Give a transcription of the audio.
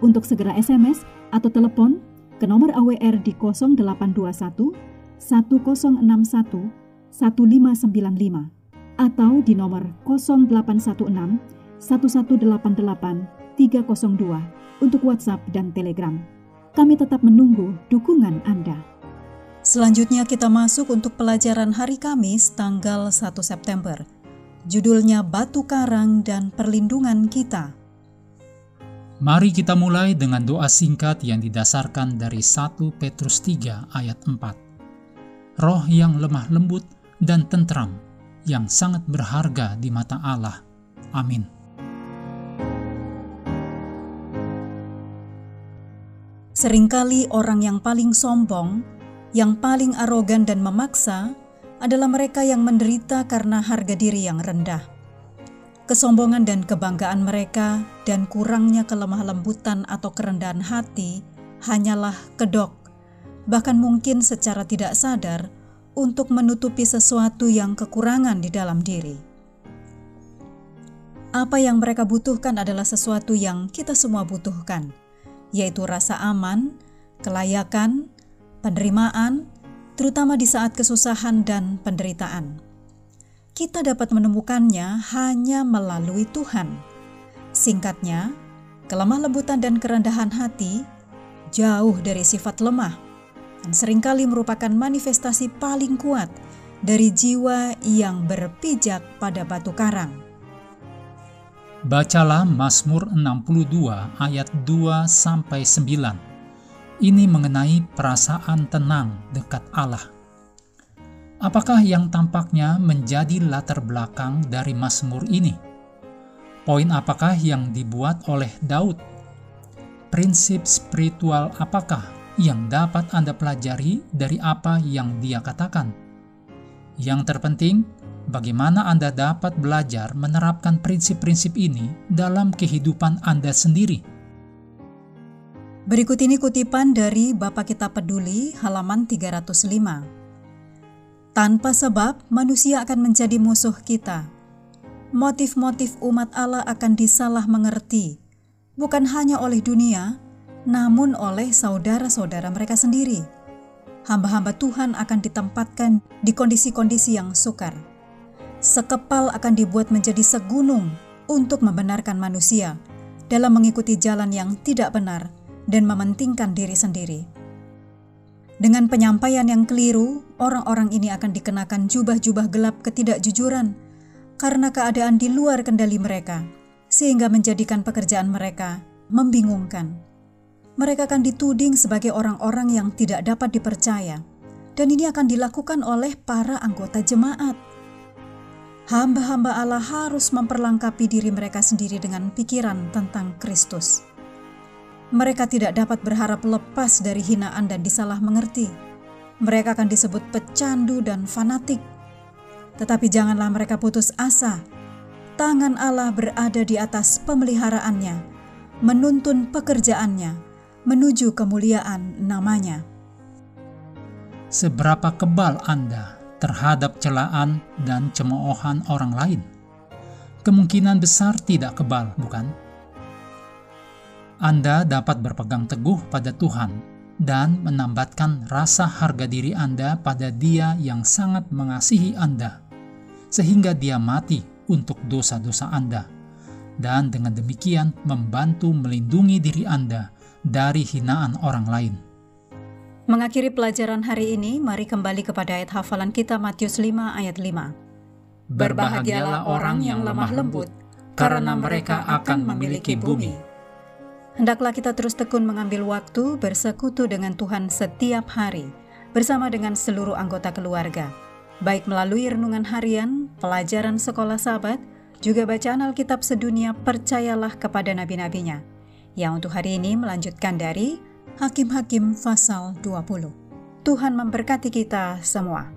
untuk segera SMS atau telepon ke nomor AWR di 0821 1061 1595 atau di nomor 0816 1188 302 untuk WhatsApp dan Telegram. Kami tetap menunggu dukungan Anda. Selanjutnya kita masuk untuk pelajaran hari Kamis tanggal 1 September. Judulnya Batu Karang dan Perlindungan Kita. Mari kita mulai dengan doa singkat yang didasarkan dari 1 Petrus 3 ayat 4. Roh yang lemah lembut dan tentram, yang sangat berharga di mata Allah. Amin. Seringkali orang yang paling sombong, yang paling arogan dan memaksa adalah mereka yang menderita karena harga diri yang rendah Kesombongan dan kebanggaan mereka dan kurangnya kelemah lembutan atau kerendahan hati hanyalah kedok, bahkan mungkin secara tidak sadar untuk menutupi sesuatu yang kekurangan di dalam diri. Apa yang mereka butuhkan adalah sesuatu yang kita semua butuhkan, yaitu rasa aman, kelayakan, penerimaan, terutama di saat kesusahan dan penderitaan kita dapat menemukannya hanya melalui Tuhan. Singkatnya, kelemah lembutan dan kerendahan hati jauh dari sifat lemah dan sering kali merupakan manifestasi paling kuat dari jiwa yang berpijak pada batu karang. Bacalah Mazmur 62 ayat 2 sampai 9. Ini mengenai perasaan tenang dekat Allah. Apakah yang tampaknya menjadi latar belakang dari Mazmur ini? Poin apakah yang dibuat oleh Daud? Prinsip spiritual apakah yang dapat Anda pelajari dari apa yang dia katakan? Yang terpenting, bagaimana Anda dapat belajar menerapkan prinsip-prinsip ini dalam kehidupan Anda sendiri. Berikut ini kutipan dari Bapak Kita Peduli halaman 305. Tanpa sebab, manusia akan menjadi musuh kita. Motif-motif umat Allah akan disalah mengerti, bukan hanya oleh dunia, namun oleh saudara-saudara mereka sendiri. Hamba-hamba Tuhan akan ditempatkan di kondisi-kondisi yang sukar. Sekepal akan dibuat menjadi segunung untuk membenarkan manusia dalam mengikuti jalan yang tidak benar dan mementingkan diri sendiri. Dengan penyampaian yang keliru, orang-orang ini akan dikenakan jubah-jubah gelap ketidakjujuran karena keadaan di luar kendali mereka, sehingga menjadikan pekerjaan mereka membingungkan. Mereka akan dituding sebagai orang-orang yang tidak dapat dipercaya, dan ini akan dilakukan oleh para anggota jemaat. Hamba-hamba Allah harus memperlengkapi diri mereka sendiri dengan pikiran tentang Kristus mereka tidak dapat berharap lepas dari hinaan dan disalah mengerti. Mereka akan disebut pecandu dan fanatik. Tetapi janganlah mereka putus asa. Tangan Allah berada di atas pemeliharaannya, menuntun pekerjaannya, menuju kemuliaan namanya. Seberapa kebal Anda terhadap celaan dan cemoohan orang lain? Kemungkinan besar tidak kebal, bukan? Anda dapat berpegang teguh pada Tuhan dan menambatkan rasa harga diri Anda pada Dia yang sangat mengasihi Anda, sehingga Dia mati untuk dosa-dosa Anda, dan dengan demikian membantu melindungi diri Anda dari hinaan orang lain. Mengakhiri pelajaran hari ini, mari kembali kepada ayat hafalan kita Matius 5 ayat 5. Berbahagialah orang yang lemah lembut, karena mereka akan memiliki bumi. Hendaklah kita terus tekun mengambil waktu bersekutu dengan Tuhan setiap hari, bersama dengan seluruh anggota keluarga, baik melalui renungan harian, pelajaran sekolah sahabat, juga bacaan Alkitab sedunia percayalah kepada nabi-nabinya. yang untuk hari ini melanjutkan dari Hakim-Hakim pasal 20. Tuhan memberkati kita semua.